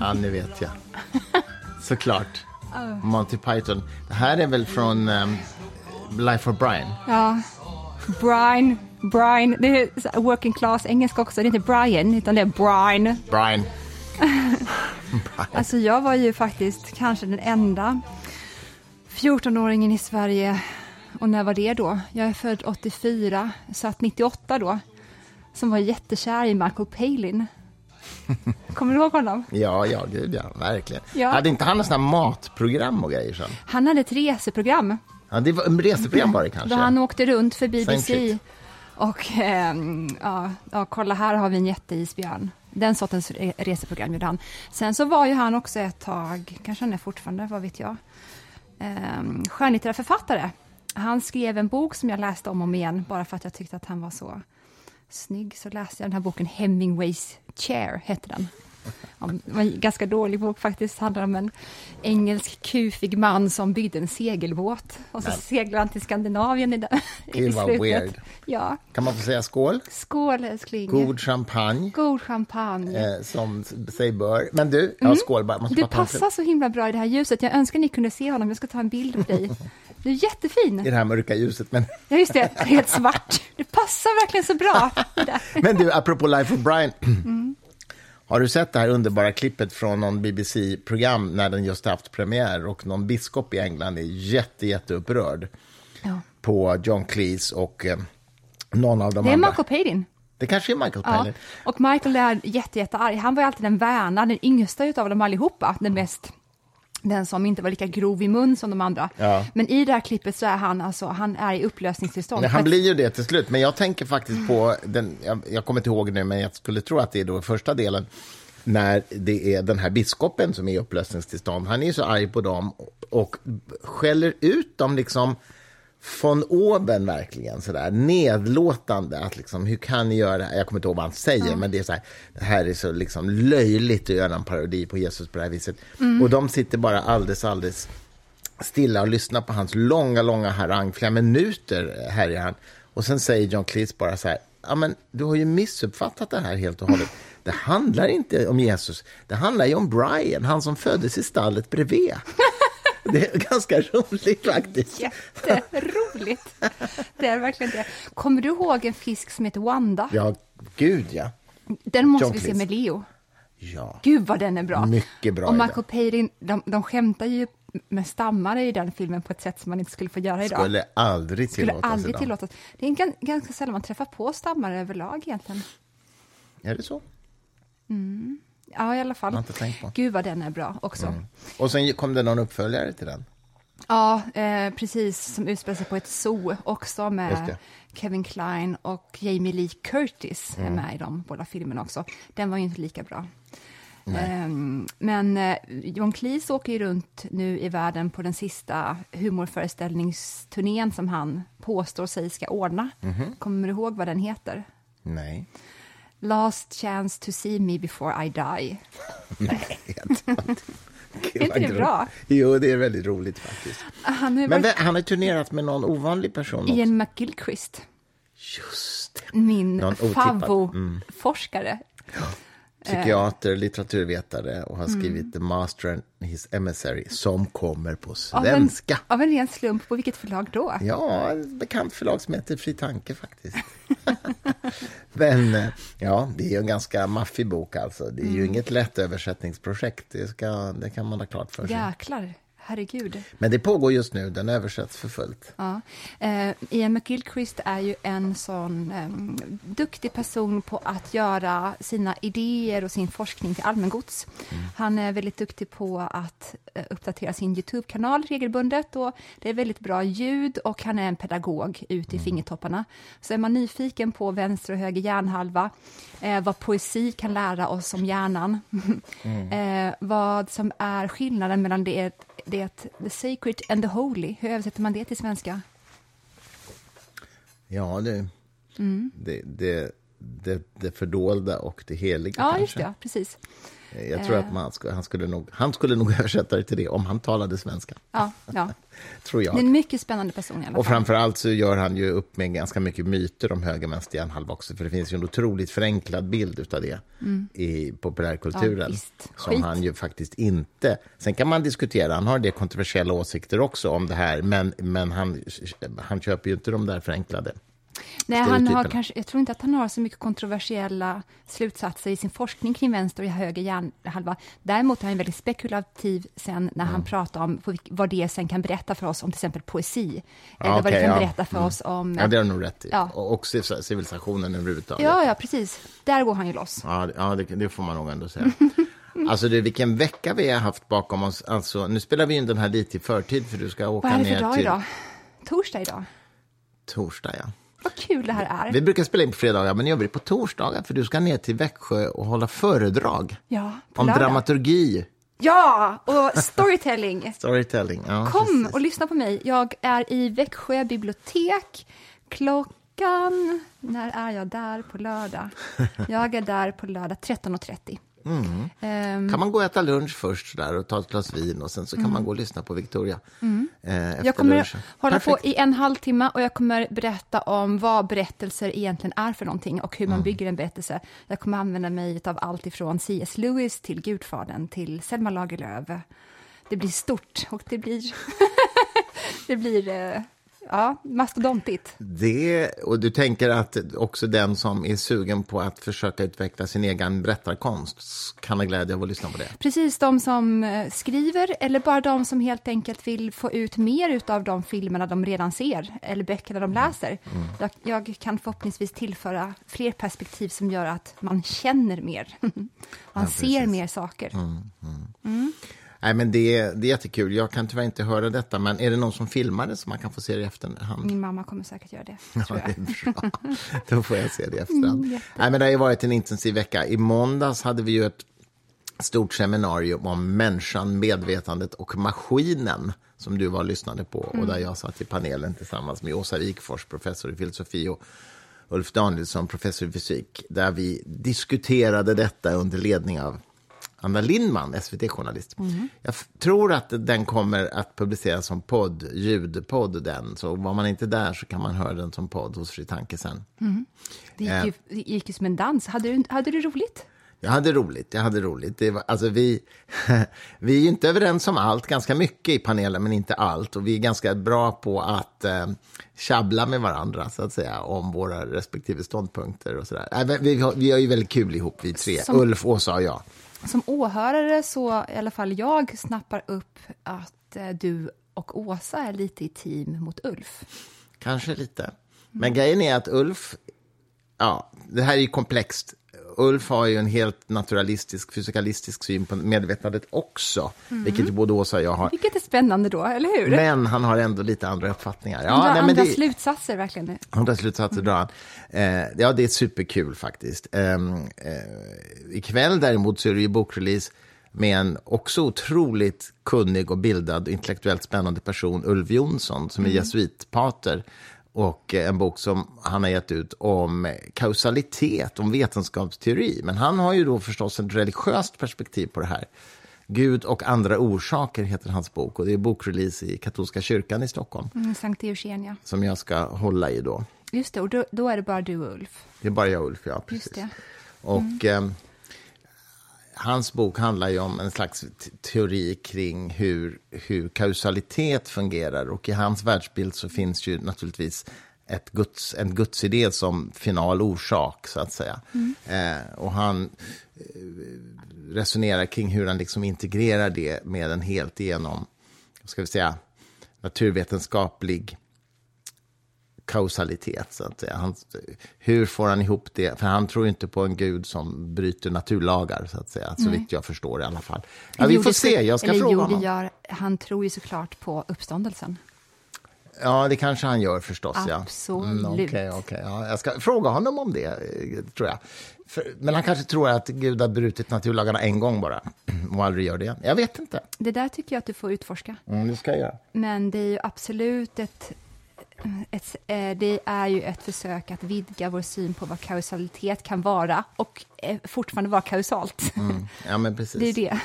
Ja, nu vet jag. Såklart. Monty Python. Det här är väl från um, Life of Brian? Ja. Brian, Brian, det är working class engelska också. Det är inte Brian, utan det är Brian. Brian. Alltså jag var ju faktiskt kanske den enda 14-åringen i Sverige. Och när var det då? Jag är född 84, så att 98 då. Som var jättekär i Michael Palin. Kommer du ihåg honom? Ja, ja, gud ja, verkligen. Ja. Hade inte han här matprogram och grejer sen? Han hade ett reseprogram Ja, det var reseprogram var det kanske? då han åkte runt för BBC. Och ehm, ja, ja, kolla här har vi en jätteisbjörn. Den sortens re- reseprogram gjorde han. Sen så var ju han också ett tag, kanske han är fortfarande, vad vet jag, um, skönlitterär författare. Han skrev en bok som jag läste om och om igen, bara för att jag tyckte att han var så snygg. Så läste jag den här boken, Hemingways Chair, hette den. Det var en ganska dålig bok faktiskt. Handlar om en engelsk kufig man som byggde en segelbåt. Och så Nej. seglade han till Skandinavien i, den, i slutet. weird. Ja. Kan man få säga skål? Skål älskling. God champagne, God champagne. eh, som sig bör. Men du, ja, skål bara. Du passar så himla bra i det här ljuset. Jag önskar ni kunde se honom. Jag ska ta en bild på dig. Du är jättefin. i det här mörka ljuset. Men, Ja, just det. Helt svart. Det passar verkligen så bra. Men du, apropå Life of Brian. Mm. Har du sett det här underbara klippet från någon BBC-program när den just haft premiär och någon biskop i England är jätte, jätteupprörd Ja. på John Cleese och eh, någon av de Det är andra. Michael Palin. Det kanske är Michael Ja. Palin. Och Michael är jätte, jättearg. Han var ju alltid den värna, den yngsta utav dem allihopa. Den mest den som inte var lika grov i mun som de andra. Ja. Men i det här klippet så är han alltså, han är i upplösningstillstånd. Nej, han blir ju det till slut, men jag tänker faktiskt på, den, jag, jag kommer inte ihåg nu, men jag skulle tro att det är då första delen, när det är den här biskopen som är i upplösningstillstånd. Han är ju så arg på dem och, och skäller ut dem liksom von oben verkligen, sådär nedlåtande. Att liksom, hur kan ni göra det här? Jag kommer inte ihåg vad han säger, men det är så här, det här är så liksom löjligt att göra en parodi på Jesus på det här viset. Och de sitter bara alldeles, alldeles stilla och lyssnar på hans långa, långa harang. Flera minuter härjar han. Och sen säger John Cleese bara så här, ja men du har ju missuppfattat det här helt och hållet. Det handlar inte om Jesus, det handlar ju om Brian, han som föddes i stallet bredvid. Det är ganska roligt faktiskt. Jätteroligt. Det är verkligen det. Kommer du ihåg en fisk som heter Wanda? Ja, gud ja. Den måste John vi se med Leo. Ja, Gud vad den är bra. Mycket bra Och. Michael Palin, de, de skämtar ju med stammare i den filmen på ett sätt som man inte skulle få göra idag. skulle aldrig skulle tillåtas aldrig idag. tillåtas. Det är gan- ganska sällan man träffar på stammare överlag egentligen. Är det så? Ja, i alla fall. Jag har inte tänkt på. Gud vad den är bra också. Och sen kom det någon uppföljare till den. Ja, eh, precis, som utspelar sig på ett zoo, också med. Kevin Kline och Jamie Lee Curtis Mm. är med i de båda filmerna också. Den var ju inte lika bra. Ehm, men eh, John Cleese åker ju runt nu i världen på den sista humorföreställningsturnén som han påstår sig ska ordna. Mhm. Kommer du ihåg vad den heter? Nej. Last chance to see me before I die. Nej. Gud, inte det bra? Jo, det är väldigt roligt faktiskt. Han är Men varit han har turnerat med någon ovanlig person också. Ian McGilchrist, Just det. min otippad. Mm. Psykiater, litteraturvetare och har Mm. skrivit The Master and His Emissary som kommer på Av en, svenska. av en ren slump, på vilket förlag då? Ja, ett bekant förlag som heter Fri Tanke faktiskt. Men eh, ja, det är ju en ganska maffig bok alltså. Det är Mm. ju inget lätt översättningsprojekt. Det, ska, det kan man ha klart för sig. Jäklar, herregud. Men det pågår just nu, den översätts för fullt. Ja. Eh, Ian McGilchrist är ju en sån eh, duktig person på att göra sina idéer och sin forskning till allmängods. Han är väldigt duktig på att eh, uppdatera sin Youtube-kanal regelbundet och det är väldigt bra ljud och han är en pedagog ute i fingertopparna. Så är man nyfiken på vänster och höger hjärnhalva, eh, vad poesi kan lära oss om hjärnan, eh, vad som är skillnaden mellan det, det the sacred and the holy, hur översätter man det till svenska? Ja, du. Mm. Det, det, det, det fördolda och det heliga. Ja, kanske. just det. Ja, precis. Jag tror att Eh. man han, skulle nog, han skulle nog översätta det till det om han talade svenska. Ja, ja. Tror Det är jag. en mycket spännande person i alla Och fall. framför allt så gör han ju upp med ganska mycket myter om höger vänster hjärnhalva också, för det finns ju en otroligt förenklad bild utav det i populärkulturen. Mm. Ja, som han ju faktiskt inte... Sen kan man diskutera, han har det kontroversiella åsikter också om det här, men, men han, han köper ju inte de där förenklade. Nej, han har kanske, jag tror inte att han har så mycket kontroversiella slutsatser i sin forskning kring vänster och höger hjärnhalva. Däremot är han väldigt spekulativ sen när Mm. han pratar om vad det sen kan berätta för oss om till exempel poesi. Ja, eller vad det kan ja. berätta för Mm. oss om... Ja, det har du nog rätt i. Ja. Och, och civ- civilisationen överhuvudtaget. ja, ja, precis. Där går han ju loss. Ja, det- ja det, det får man nog ändå säga. Alltså du, vilken vecka vi har haft bakom oss. Alltså, nu spelar vi in den här lite i förtid för du ska åka Vad är det ner för dag till idag? Torsdag idag. torsdag. Ja. Vad kul det här är. Vi brukar spela in på fredagar, men nu gör vi det på torsdagar för du ska ner till Växjö och hålla föredrag Ja, om lördag. dramaturgi, Ja, och storytelling. storytelling. Ja, Kom precis. och lyssna på mig. Jag är i Växjö bibliotek klockan... När är jag där på lördag? Jag är där på lördag 13.30. Mm. Ehm, Kan man gå och äta lunch först där och ta ett glas vin och sen så kan man gå och lyssna på Victoria eh, Mm. jag kommer lunchen. hålla Perfekt. på i en halvtimme och jag kommer berätta om vad berättelser egentligen är för någonting och hur Mm. man bygger en berättelse. Jag kommer använda mig av allt ifrån C.S. Lewis till Gudfadern till Selma Lagerlöf. Det blir stort och det blir... det blir... Ja, mastodontigt. Det, och du tänker att också den som är sugen på att försöka utveckla sin egen berättarkonst kan ha glädje av att lyssna på det. Precis, de som eh, skriver eller bara de som helt enkelt vill få ut mer av de filmerna de redan ser eller böckerna de läser. Jag, jag kan förhoppningsvis tillföra fler perspektiv som gör att man känner mer. man ser precis. mer saker. Nej, men det, det är jättekul. Jag kan tyvärr inte höra detta, men är det någon som filmar det så man kan få se det i efterhand? Min mamma kommer säkert göra det, tror Ja, jag. det är bra. Då får jag se det i efterhand. Mm. Nej, men det har ju varit en intensiv vecka. I måndags hade vi ju ett stort seminarium om människan, medvetandet och maskinen som du var och lyssnade på och Mm. där jag satt i panelen tillsammans med Åsa Wikfors, professor i filosofi och Ulf Danielsson, professor i fysik, där vi diskuterade detta under ledning av Anna Lindman, SVT-journalist. Mm. Jag tror att den kommer att publiceras som podd, ljudpodd den, så var man inte där så kan man höra den som podd hos Fri Tanke sen. Det gick ju, det gick ju som en dans. Hade du, hade du roligt? Jag hade roligt, jag hade roligt. Det var, alltså vi, vi är ju inte överens om allt, ganska mycket i panelen, men inte allt. Och vi är ganska bra på att eh, tjabbla med varandra, så att säga, om våra respektive ståndpunkter och sådär. Äh, vi, har, vi har ju väldigt kul ihop, vi tre. Som- Ulf, Åsa och jag. Som åhörare så i alla fall jag snappar upp att eh, du och Åsa är lite i team mot Ulf. Kanske lite. Men grejen är att Ulf, ja, det här är ju komplext. Ulf har ju en helt naturalistisk, fysikalistisk syn på medvetandet också, vilket ju både Åsa och jag har. Vilket är spännande då, eller hur? Men han har ändå lite andra uppfattningar. Han drar nej, andra det, slutsatser verkligen. andra slutsatser drar han. Eh, ja, det är superkul faktiskt. Eh, eh, ikväll däremot så är det ju bokrelease med en också otroligt kunnig och bildad och intellektuellt spännande person, Ulf Jonsson, som är jesuitpater. Och eh, en bok som han har gett ut om kausalitet, om vetenskapsteori. Men han har ju då förstås ett religiöst perspektiv på det här. Gud och andra orsaker heter hans bok och det är bokrelease i katolska kyrkan i Stockholm Mm, Sankt Eugenia. som jag ska hålla i då. Just det, och då, då är det bara du och Ulf. Det är bara jag och Ulf, ja. Precis. Just det. Och eh, hans bok handlar ju om en slags teori kring hur, hur kausalitet fungerar. Och i hans världsbild så finns ju naturligtvis ett guds, en gudsidé som final orsak, så att säga. Eh, och han eh, resonerar kring hur han liksom integrerar det med en helt igenom, ska vi säga, naturvetenskaplig kausalitet. Så att säga. Han, hur får han ihop det? För han tror inte på en gud som bryter naturlagar, så att säga. Så vitt jag förstår i alla fall. Ja, vi får se, jag ska fråga honom. gör, han tror ju såklart på uppståndelsen. Ja, det kanske han gör förstås. Absolut. Ja. Mm, okej, okej. ja, jag ska fråga honom om det, eh, tror jag. För, men han kanske tror att Gud har brutit naturlagarna en gång bara och aldrig gör det igen. Jag vet inte. Det där tycker jag att du får utforska. Mm, det ska jag. Men det är ju absolut ett ett, eh, det är ju ett försök att vidga vår syn på vad kausalitet kan vara och eh, fortfarande vara kausalt. Mm. Ja, men precis. Det är det.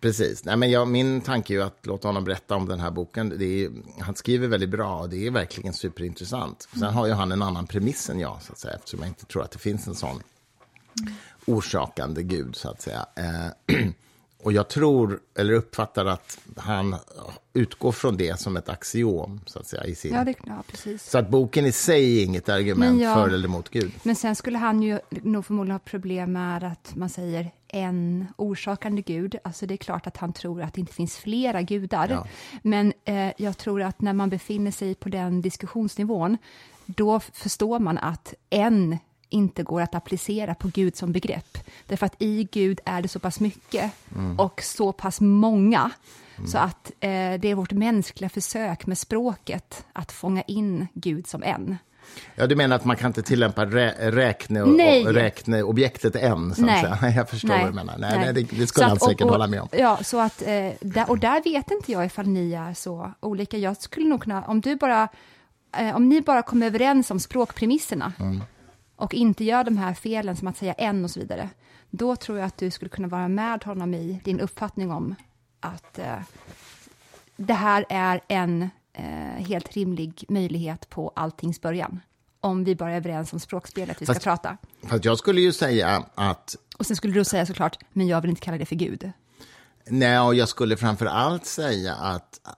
Precis. Nej, men jag, min tanke är att låta honom berätta om den här boken. Är, han skriver väldigt bra och det är verkligen superintressant. Sen har ju han en annan premiss än jag, så att säga, eftersom jag inte tror att det finns en sån orsakande gud, så att säga. Eh, och jag tror, eller uppfattar att han utgår från det som ett axiom, så att säga. I sin... Ja, det, ja, precis. Så att boken i sig är inget argument jag, för eller emot Gud. Men sen skulle han ju nog förmodligen ha problem med att man säger en orsakande gud. Alltså det är klart att han tror att det inte finns flera gudar. Ja. Men eh, jag tror att när man befinner sig på den diskussionsnivån, då förstår man att en inte går att applicera på Gud som begrepp. Därför att i Gud är det så pass mycket mm. och så pass många. Mm. Så att eh, det är vårt mänskliga försök med språket att fånga in Gud som en. Ja, du menar att man kan inte tillämpa rä räkne och, räkneobjektet än? Så nej. Säga. Jag förstår nej. vad du menar. Nej, nej. det, det skulle han säkert och, hålla med om. Ja, så att, eh, där, och där vet inte jag ifall ni är så olika. Jag skulle nog kunna, om du bara, eh, om ni bara kommer överens om språkpremisserna, mm och inte gör de här felen som att säga en och så vidare, då tror jag att du skulle kunna vara med honom i din uppfattning om att eh, det här är en eh, helt rimlig möjlighet på alltings början. Om vi bara är överens om språkspelet vi fast, ska prata. Fast jag skulle ju säga att... Och sen skulle du säga såklart, men jag vill inte kalla det för Gud. Nej, och jag skulle framför allt säga att eh,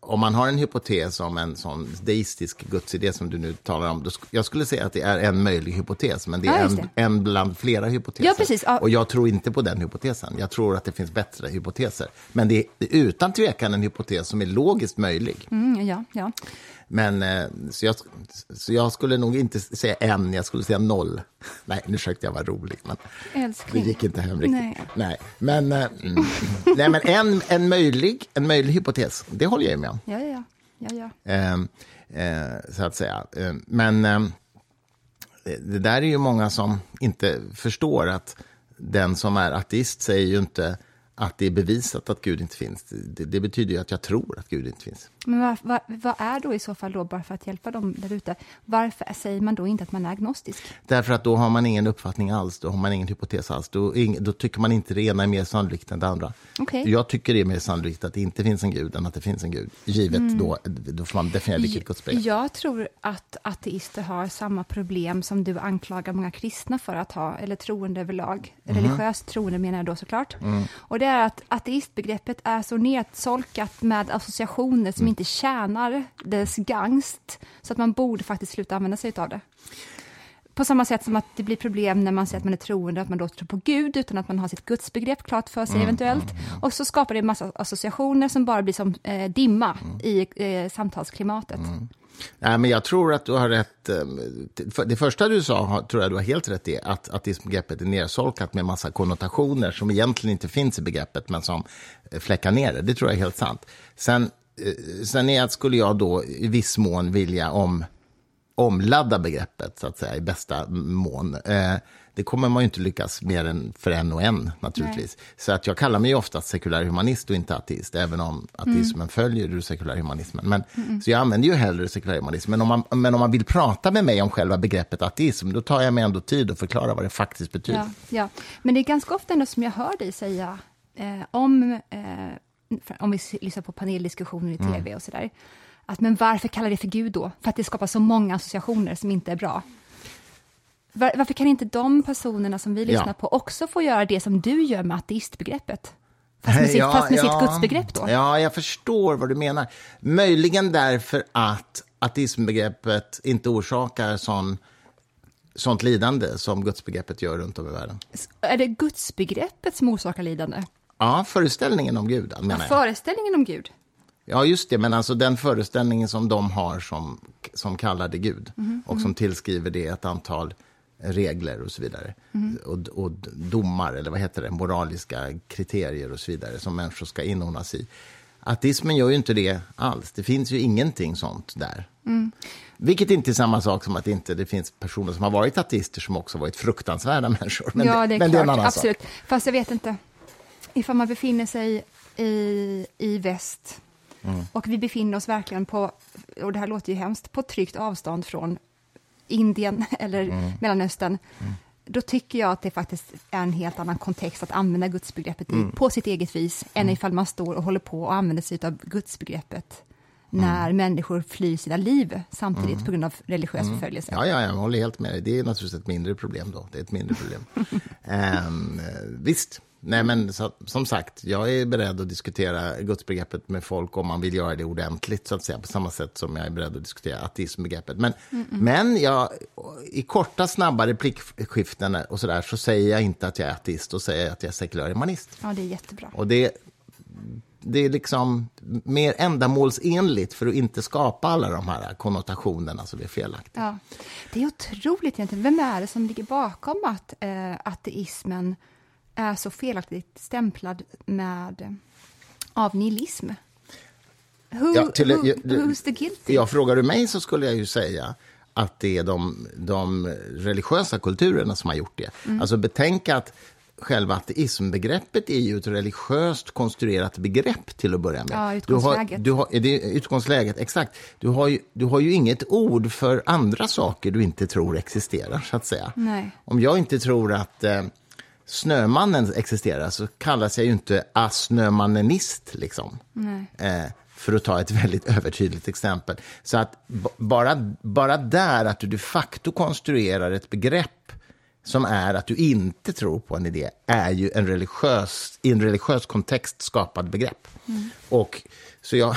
om man har en hypotes om en sån deistisk gudsidé som du nu talar om, då sk jag skulle säga att det är en möjlig hypotes, men det är ja, en, en, bland flera hypoteser. Ja, precis, ja. Och jag tror inte på den hypotesen. Jag tror att det finns bättre hypoteser. Men det är utan tvekan en hypotes som är logiskt möjlig. Mm, ja, ja. Men eh, så jag, så jag skulle nog inte säga en, jag skulle säga noll. Nej, nu försökte jag vara rolig, men Älskling. det gick inte hem riktigt. Nej. nej. Men, äh, nej, men en, en, möjlig, en möjlig hypotes, det håller jag med om. Ja, ja, ja. ja, äh, äh, så att säga. men det där är ju många som inte förstår att den som är ateist säger ju inte att det är bevisat att Gud inte finns. Det, det betyder ju att jag tror att Gud inte finns. Men vad, vad, vad, är då i så fall, då, bara för att hjälpa dem där ute, varför säger man då inte att man är agnostisk? Därför att då har man ingen uppfattning alls, då har man ingen hypotes alls. Då, då tycker man inte det ena är mer sannolikt än det andra. Okay. Jag tycker det är mer sannolikt att det inte finns en gud än att det finns en gud. Givet mm. då, då får man definiera vilket gudsbegrepp. Jag tror att ateister har samma problem som du anklagar många kristna för att ha, eller troende överlag. Mm. Religiöst troende menar jag då såklart. Mm. Och det är att ateistbegreppet är så nedsolkat med associationer som mm. inte tjänar dess gangst, så att man borde faktiskt sluta använda sig av det. På samma sätt som att det blir problem när man säger att man är troende, att man då tror på Gud utan att man har sitt gudsbegrepp klart för sig mm, eventuellt. Mm, mm. Och så skapar det en massa associationer som bara blir som eh, dimma mm. i eh, samtalsklimatet. Nej, men jag tror att du har rätt. Ehm, det första du sa tror jag du har helt rätt i, att ateismbegreppet är nersolkat med massa konnotationer som egentligen inte finns i begreppet, men som eh, fläckar ner det. Det tror jag är helt sant. Sen, eh, sen är att skulle jag då i viss mån vilja om, omladda begreppet, så att säga, i bästa mån. Eh, det kommer man ju inte lyckas mer än för en och en, naturligtvis. Nej. Så att jag kallar mig oftast sekulär humanist och inte ateist, även om ateismen mm. följer ur sekulärhumanismen. Men, mm. Så jag använder ju hellre sekulärhumanism. Men om, man, men om man vill prata med mig om själva begreppet ateism, då tar jag mig ändå tid att förklara vad det faktiskt betyder. Ja, ja. Men det är ganska ofta ändå som jag hör dig säga eh, om, eh, om vi lyssnar på paneldiskussioner i tv mm. och sådär, att men varför kallar det för Gud då? För att det skapar så många associationer som inte är bra. Var, varför kan inte de personerna som vi lyssnar ja. på också få göra det som du gör med ateistbegreppet? Fast med, sitt, ja, fast med ja, sitt gudsbegrepp då? Ja, jag förstår vad du menar. Möjligen därför att ateismbegreppet inte orsakar sån, sånt lidande som gudsbegreppet gör runt om i världen. Är det gudsbegreppet som orsakar lidande? Ja, föreställningen om Gud, menar jag. Föreställningen om Gud? Ja, just det, men alltså den föreställningen som de har som, som kallar det Gud mm, och som mm. tillskriver det ett antal regler och så vidare. Mm. Och, och, domar, eller vad heter det, moraliska kriterier och så vidare som människor ska inordnas i. Ateismen gör ju inte det alls. Det finns ju ingenting sånt där. Mm. Vilket inte är samma sak som att det inte det finns personer som har varit ateister som också varit fruktansvärda människor. Men ja, det är, men klart, det är en annan absolut. Sak. Fast jag vet inte, ifall man befinner sig i, i väst Och vi befinner oss verkligen på, och det här låter ju hemskt, på tryggt avstånd från Indien eller Mellanöstern. Då tycker jag att det faktiskt är en helt annan kontext att använda gudsbegreppet i, på sitt eget vis, än ifall man står och håller på och använder sig av gudsbegreppet när människor flyr sina liv samtidigt på grund av religiös förföljelse. Ja, ja, jag håller helt med dig. Det är naturligtvis ett mindre problem då. Det är ett mindre problem. Ehm, visst. Nej, men så, som sagt, jag är beredd att diskutera gudsbegreppet med folk om man vill göra det ordentligt, så att säga, på samma sätt som jag är beredd att diskutera ateismbegreppet. Men, men jag, i korta, snabba replikskiften och så där, så säger jag inte att jag är ateist, och säger att jag är sekulär humanist. Ja, det är jättebra. Och det, det är liksom mer ändamålsenligt för att inte skapa alla de här konnotationerna det är felaktigt. Ja. Det är otroligt egentligen. Vem är det som ligger bakom att eh, ateismen är så felaktigt stämplad med av nihilism? Who, Ja, till- who, jag- who's the guilty? Ja, frågar du mig så skulle jag ju säga att det är de, de religiösa kulturerna som har gjort det. Mm. Alltså betänk att själva ateismbegreppet är ju ett religiöst konstruerat begrepp till att börja med. Ja, Du har, utgångsläget. du har, det är utgångsläget, exakt. Du har, ju, du har ju inget ord för andra saker du inte tror existerar, så att säga. Nej. Om jag inte tror att eh, Snömannen existerar så kallas jag ju inte asnömannenist, liksom. Eh, för att ta ett väldigt övertydligt exempel. Så att bara, bara där att du de facto konstruerar ett begrepp som är att du inte tror på en idé, är ju en religiös, i en religiös kontext skapad begrepp. Och så jag,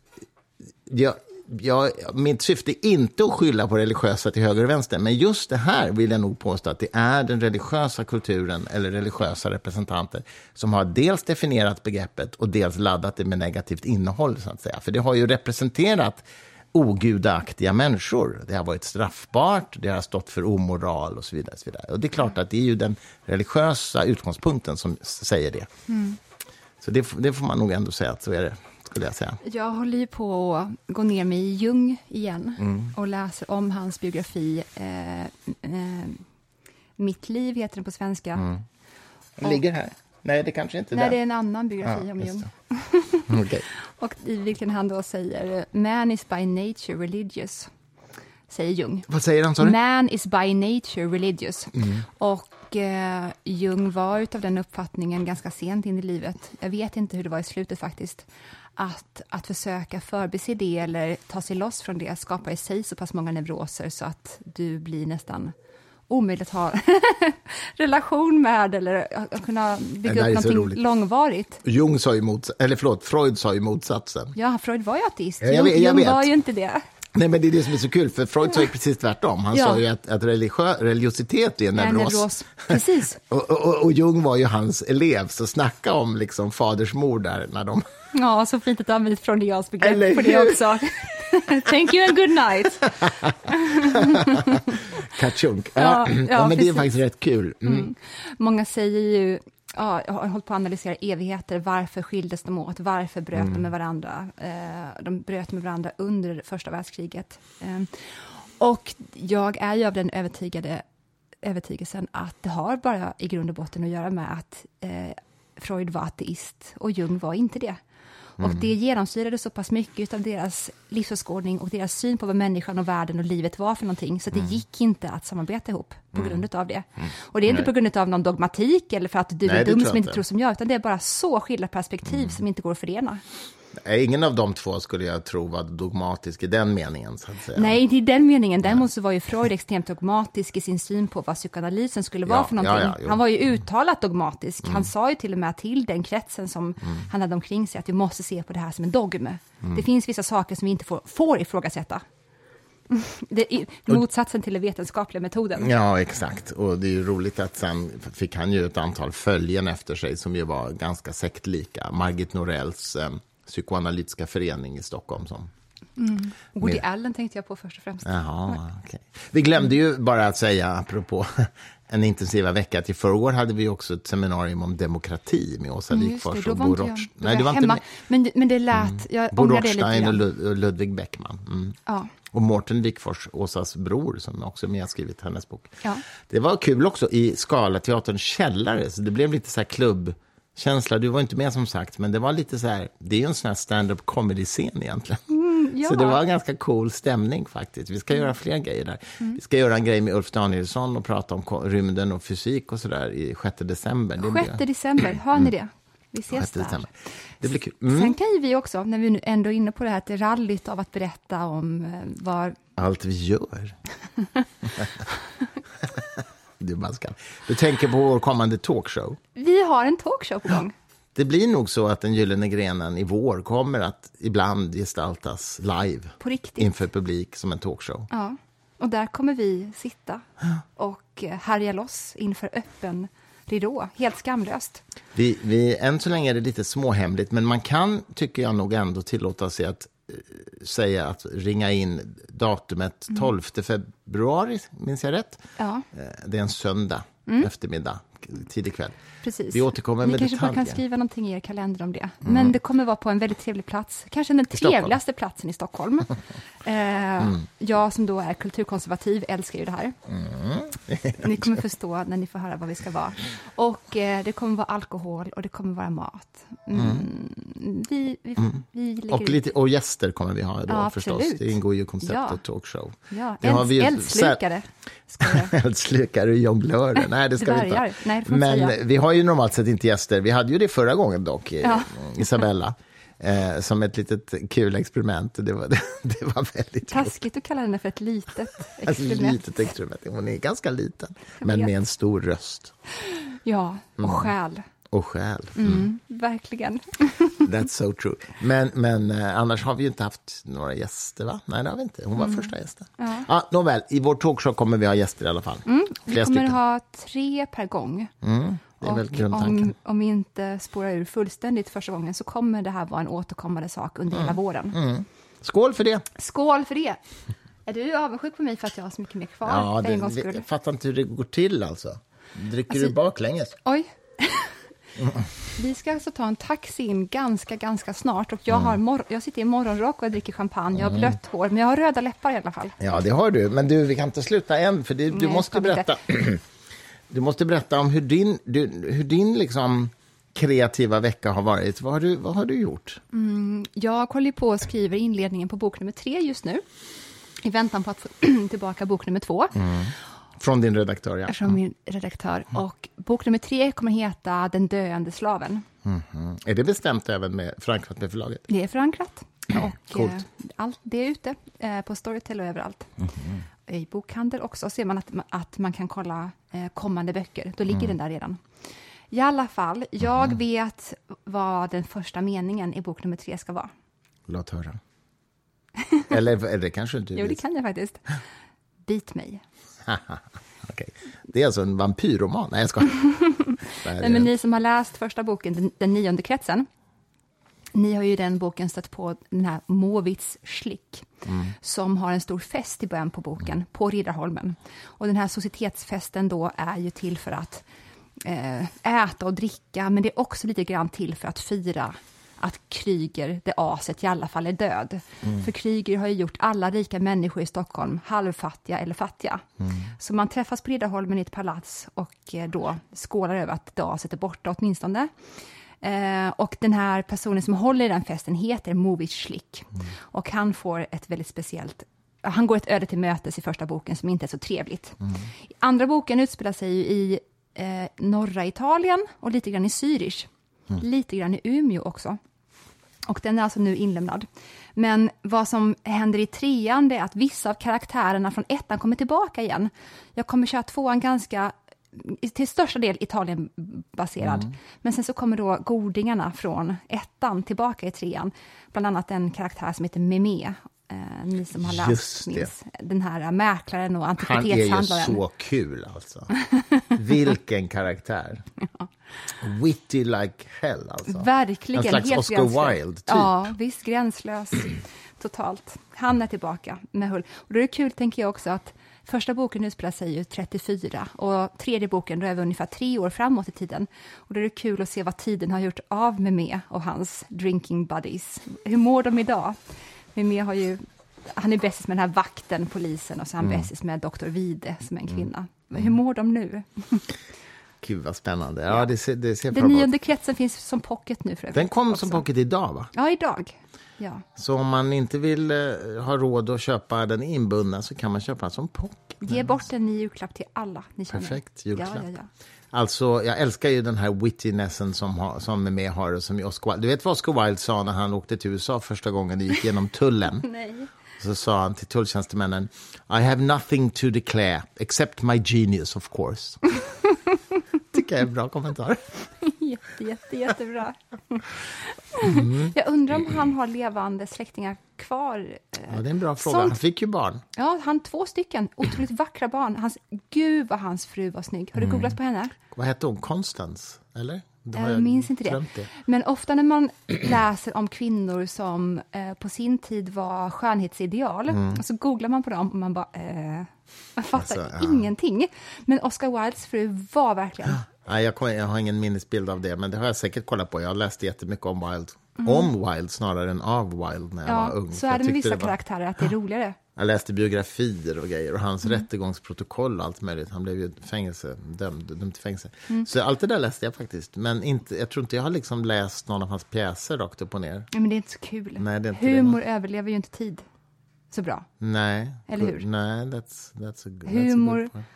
jag, jag, mitt syfte är inte att skylla på religiösa till höger och vänster, men just det här vill jag nog påstå att det är den religiösa kulturen eller religiösa representanter som har dels definierat begreppet och dels laddat det med negativt innehåll, så att säga. För det har ju representerat ogudaktiga människor. Det har varit straffbart, det har stått för omoral och så vidare. Och, så vidare. och det är klart att det är ju den religiösa utgångspunkten som säger det. Så det, det får man nog ändå säga att så är det, skulle jag säga. Jag håller ju på att gå ner mig i Jung igen Mm. och läser om hans biografi. Eh, eh, Mitt liv heter den på svenska. Mm. Den ligger här. Nej, det kanske inte är Nej, där. det är en annan biografi Ja, om Jung. Okej. Och i vilken han då säger Man is by nature religious, säger Jung. Vad säger han, sa du? Man is by nature religious. Och eh, Jung var utav den uppfattningen ganska sent in i livet, jag vet inte hur det var i slutet faktiskt, att, att försöka förbise det eller ta sig loss från det skapar i sig så pass många neuroser så att du blir nästan omöjligt att ha relation med eller att kunna bygga upp någonting roligt. långvarigt. Jung sa ju mots- eller förlåt, Freud sa ju motsatsen. Ja, Freud var ju ateist. Ja, jag vet- jag Jung vet. var ju inte det. Nej, men det är det som är så kul, för Freud sa ju precis tvärtom. Han Ja. sa ju att, att religiö- religiositet är En neuros. neuros. Precis. Och, och, och Jung var ju hans elev, så snacka om liksom fadersmord där när de... Ja, så fint att du använder freudianskt begrepp Eller på det hur? också. Thank you and good night. Kachunk. Ja, Ja, ja, ja, men det är precis. faktiskt rätt kul. Mm. Många säger ju, ja, jag har hållit på att analysera evigheter, varför skildes de åt, varför bröt Mm. de med varandra? Eh, de bröt med varandra under första världskriget. Eh, och jag är ju av den övertygade övertygelsen att det har bara i grund och botten att göra med att eh, Freud var ateist och Jung var inte det. Och det genomsyrade så pass mycket av deras livsåskådning och deras syn på vad människan och världen och livet var för någonting, så det gick inte att samarbeta ihop på grund av det. Och det är inte på grund av någon dogmatik eller för att du Nej, är dum som inte inte. tror som jag, utan det är bara så skilda perspektiv som inte går att förena. Nej, Ingen av de två skulle jag tro var dogmatisk i den meningen. Så att säga. Nej, i den meningen. Däremot så var ju Freud extremt dogmatisk i sin syn på vad psykoanalysen skulle vara Ja, för ja, någonting. ja, jo. han var ju uttalat dogmatisk. Han sa ju till och med till den kretsen som han hade omkring sig att vi måste se på det här som en dogm. Det finns vissa saker som vi inte får, får ifrågasätta. Det är motsatsen till den vetenskapliga metoden. Ja, exakt. Och det är ju roligt att sen fick han ju ett antal följen efter sig som ju var ganska sektlika. Margit Norells eh, psykoanalytiska förening i Stockholm. Som, Woody Med- Allen tänkte jag på först och främst. Jaha, okej. Vi glömde ju bara att säga, apropå en intensiva vecka, att i förrgår hade vi också ett seminarium om demokrati med Åsa Mm, Wikfors och Bo Rothstein. Nej, du var jag inte hemma. med. Men, men det lät, jag Bo Rothstein och. Lud- Ludvig Bäckman. Mm. Ja. Och Mårten Wikfors, Åsas bror, som också är med och skrivit hennes bok. Ja. Det var kul också i Scalateaterns källare, så det blev lite så här känsla. Du var inte med som sagt, men det var lite så här, det är ju en sån här stand-up comedy-scen egentligen. Mm, ja. Så det var en ganska cool stämning faktiskt. Vi ska göra fler grejer där. Mm. Vi ska göra en grej med Ulf Danielsson och prata om rymden och fysik och sådär i 6 december. Det blir- 6 december, hör ni det? Vi ses 6 där. december. Det blir kul. Mm. Sen kan ju vi också, när vi nu ändå är inne på det här, rallyt av att berätta om eh, var... Allt vi gör. du, bara ska. du tänker på vår kommande talkshow. Vi har en talkshow på gång. Det blir nog så att den gyllene grenen i vår kommer att ibland gestaltas live På riktigt. inför publik som en talkshow. Ja. Och där kommer vi sitta och eh, härja loss inför öppen ridå, helt skamlöst. Vi, vi, än så länge är det lite småhemligt, men man kan, tycker jag nog ändå tillåta sig att säga att ringa in datumet 12 februari, minns jag rätt? Ja, Eh, Det är en söndag eftermiddag, tidig kväll. Precis. Vi återkommer Ni med kanske bara kan detaljer. skriva någonting i er kalender om det. Men det kommer vara på en väldigt trevlig plats, kanske den trevligaste platsen i Stockholm. eh, Jag som då är kulturkonservativ älskar ju det här. ni kommer förstå när ni får höra vad vi ska vara. Och eh, det kommer vara alkohol och det kommer vara mat. Mm. Vi, vi, vi lägger Och, ut- lite, och gäster kommer vi ha då Ja, förstås. absolut. Det ingår ju konceptet Ja. talkshow. Ja, Det har vi eldslukare. Eldslukare och jonglörer. Nej, det ska vi inte. Dvärgar. Nej, Men vi har ju normalt sett inte gäster. Vi hade ju det förra gången dock, eh, Ja. Isabella. Eh, som ett litet kul experiment. Det var, det var väldigt. Taskigt att kalla henne för ett litet experiment. litet experiment. Hon är ganska liten, men med en stor röst Ja, och själ. och själ. Mm, verkligen. That's so true. Men, men eh, annars har vi ju inte haft några gäster, va? Nej, det har vi inte. Hon var första gästen. Mm. Ja. Ja, nåväl, i vår talkshow kommer vi ha gäster i alla fall. Vi Flera kommer stycken. ha tre per gång. Mm, det är väl grundtanken. om, om vi inte spårar ur fullständigt första gången så kommer det här vara en återkommande sak under Mm. hela våren. Skål för det! Skål för det! Är du avundsjuk på mig för att jag har så mycket mer kvar Ja, det, det, jag fattar inte hur det går till alltså. Dricker Alltså- du baklänges? Oj. Vi ska alltså ta en taxi in ganska, ganska snart. Och jag, Mm. har mor- jag sitter i morgonrock och jag dricker champagne. Jag har blött hår, men jag har röda läppar i alla fall. Ja, det har du. Men du, vi kan inte sluta än, för det, du Nej, måste vi inte. berätta. Du måste berätta om hur din, du, hur din liksom kreativa vecka har varit. Vad har du, vad har du gjort? Jag håller på och skriver inledningen på bok nummer tre just nu. I väntan på att få tillbaka bok nummer två. Från din redaktör, ja. Från min redaktör. Och bok nummer tre kommer heta Den döende slaven. Mm. Är det bestämt även med, förankrat med förlaget? Det är förankrat. Och eh, allt, det är ute eh, på Storytel och överallt. I bokhandel också ser man att, man- att man kan kolla kommande böcker. Då ligger den där redan. I alla fall, jag vet vad den första meningen i bok nummer tre ska vara. Låt höra. Eller, eller det kanske inte Jo, det kan jag faktiskt. Bit mig. Okej. Det är alltså en vampyrroman? Nej, jag ska. Nej, men ni som har läst första boken, Den, den nionde kretsen, ni har ju i den boken stött på den här Måvits Schlick, som har en stor fest i början på boken, på Riddarholmen. Och den här societetsfesten då är ju till för att eh, äta och dricka, men det är också lite grann till för att fira att Kryger, det aset, i alla fall är död. För Kryger har ju gjort alla rika människor i Stockholm halvfattiga eller fattiga. Så man träffas på Riddarholmen i ett palats och eh, då skålar över att det aset är borta åtminstone. Eh, och den här personen som håller i den festen heter Movic Schlick. Och han får ett väldigt speciellt han går ett öde till mötes i första boken som inte är så trevligt. I andra boken utspelar sig ju i eh, norra Italien och lite grann i Zürich. Lite grann i Umeå också. Och den är alltså nu inlämnad. Men vad som händer i trean är att vissa av karaktärerna från ettan kommer tillbaka igen. Jag kommer köra tvåan ganska, till största del Italien-baserad. Men sen så kommer då godingarna från ettan tillbaka i trean. Bland annat en karaktär som heter Meme. Eh, ni som har läst minns den här mäklaren och Han är ju antikvitetshandlaren. så kul, alltså. Vilken karaktär. Witty like hell, alltså. Verkligen. En slags Oscar gränslös. Wilde, typ. Ja, visst. Gränslös. Totalt. Han är tillbaka med Hull. Och då är det kul, tänker jag också, att första boken utspelar sig ju 34 och tredje boken, då är vi ungefär tre år framåt i tiden. Och då är det kul att se vad tiden har gjort av Meme och hans drinking buddies. Hur mår de idag? Meme har ju han är bästis med den här vakten, polisen, och så är han Mm. bästis med doktor Vide, som är en kvinna. Men Hur mår de nu? Gud vad spännande. Ja, det ser, det ser Den nionde kretsen finns som pocket nu för Den kom också. som pocket idag va? Ja, idag. Ja. Så om man inte vill eh, ha råd att köpa den inbundna så kan man köpa den som pocket. Ge bort den i julklapp till alla ni känner. Perfekt julklapp. Ja, ja, ja. Alltså, jag älskar ju den här wittinessen som, har, som är med har som Oscar Wilde. Du vet vad Oscar Wilde sa när han åkte till USA första gången och gick genom tullen? Nej. Så sa han till tulltjänstemännen I have nothing to declare except my genius of course. Tycker jag är en bra kommentar. Jätte, jätte, jättebra. Mm. Jag undrar om han har levande släktingar kvar. eh, Ja, det är en bra fråga. Sånt- Han fick ju barn. Ja, han två stycken otroligt vackra barn. Hans, gud vad hans fru var snygg. Mm. Har du googlat på henne? Vad hette hon? Constance? Eller? Har Jag minns inte det. det. Men ofta när man läser om kvinnor som eh, på sin tid var skönhetsideal, så googlar man på dem och man bara, eh, man fattar Mm. Alltså, ja. ingenting. Men Oscar Wildes fru var verkligen, Nej, jag, jag har ingen minnesbild av det, men det har jag säkert kollat på. Jag läste jättemycket om Wilde. Mm. Om Wilde snarare än av Wilde när jag var ja, ung. så är det med vissa var- karaktärer att det är roligare. Jag läste biografier och grejer och hans Mm. rättegångsprotokoll och allt möjligt. Han blev ju fängelse, dömd, dömd till fängelse. Mm. Så allt det där läste jag faktiskt. Men inte, jag tror inte jag har liksom läst någon av hans pjäser rakt upp och ner. Ja, men det är inte så kul. Nej, det är inte det. Humor överlever ju inte tid så bra. Nej. Eller hur? Nej, that's, that's a, that's Humor- a good point.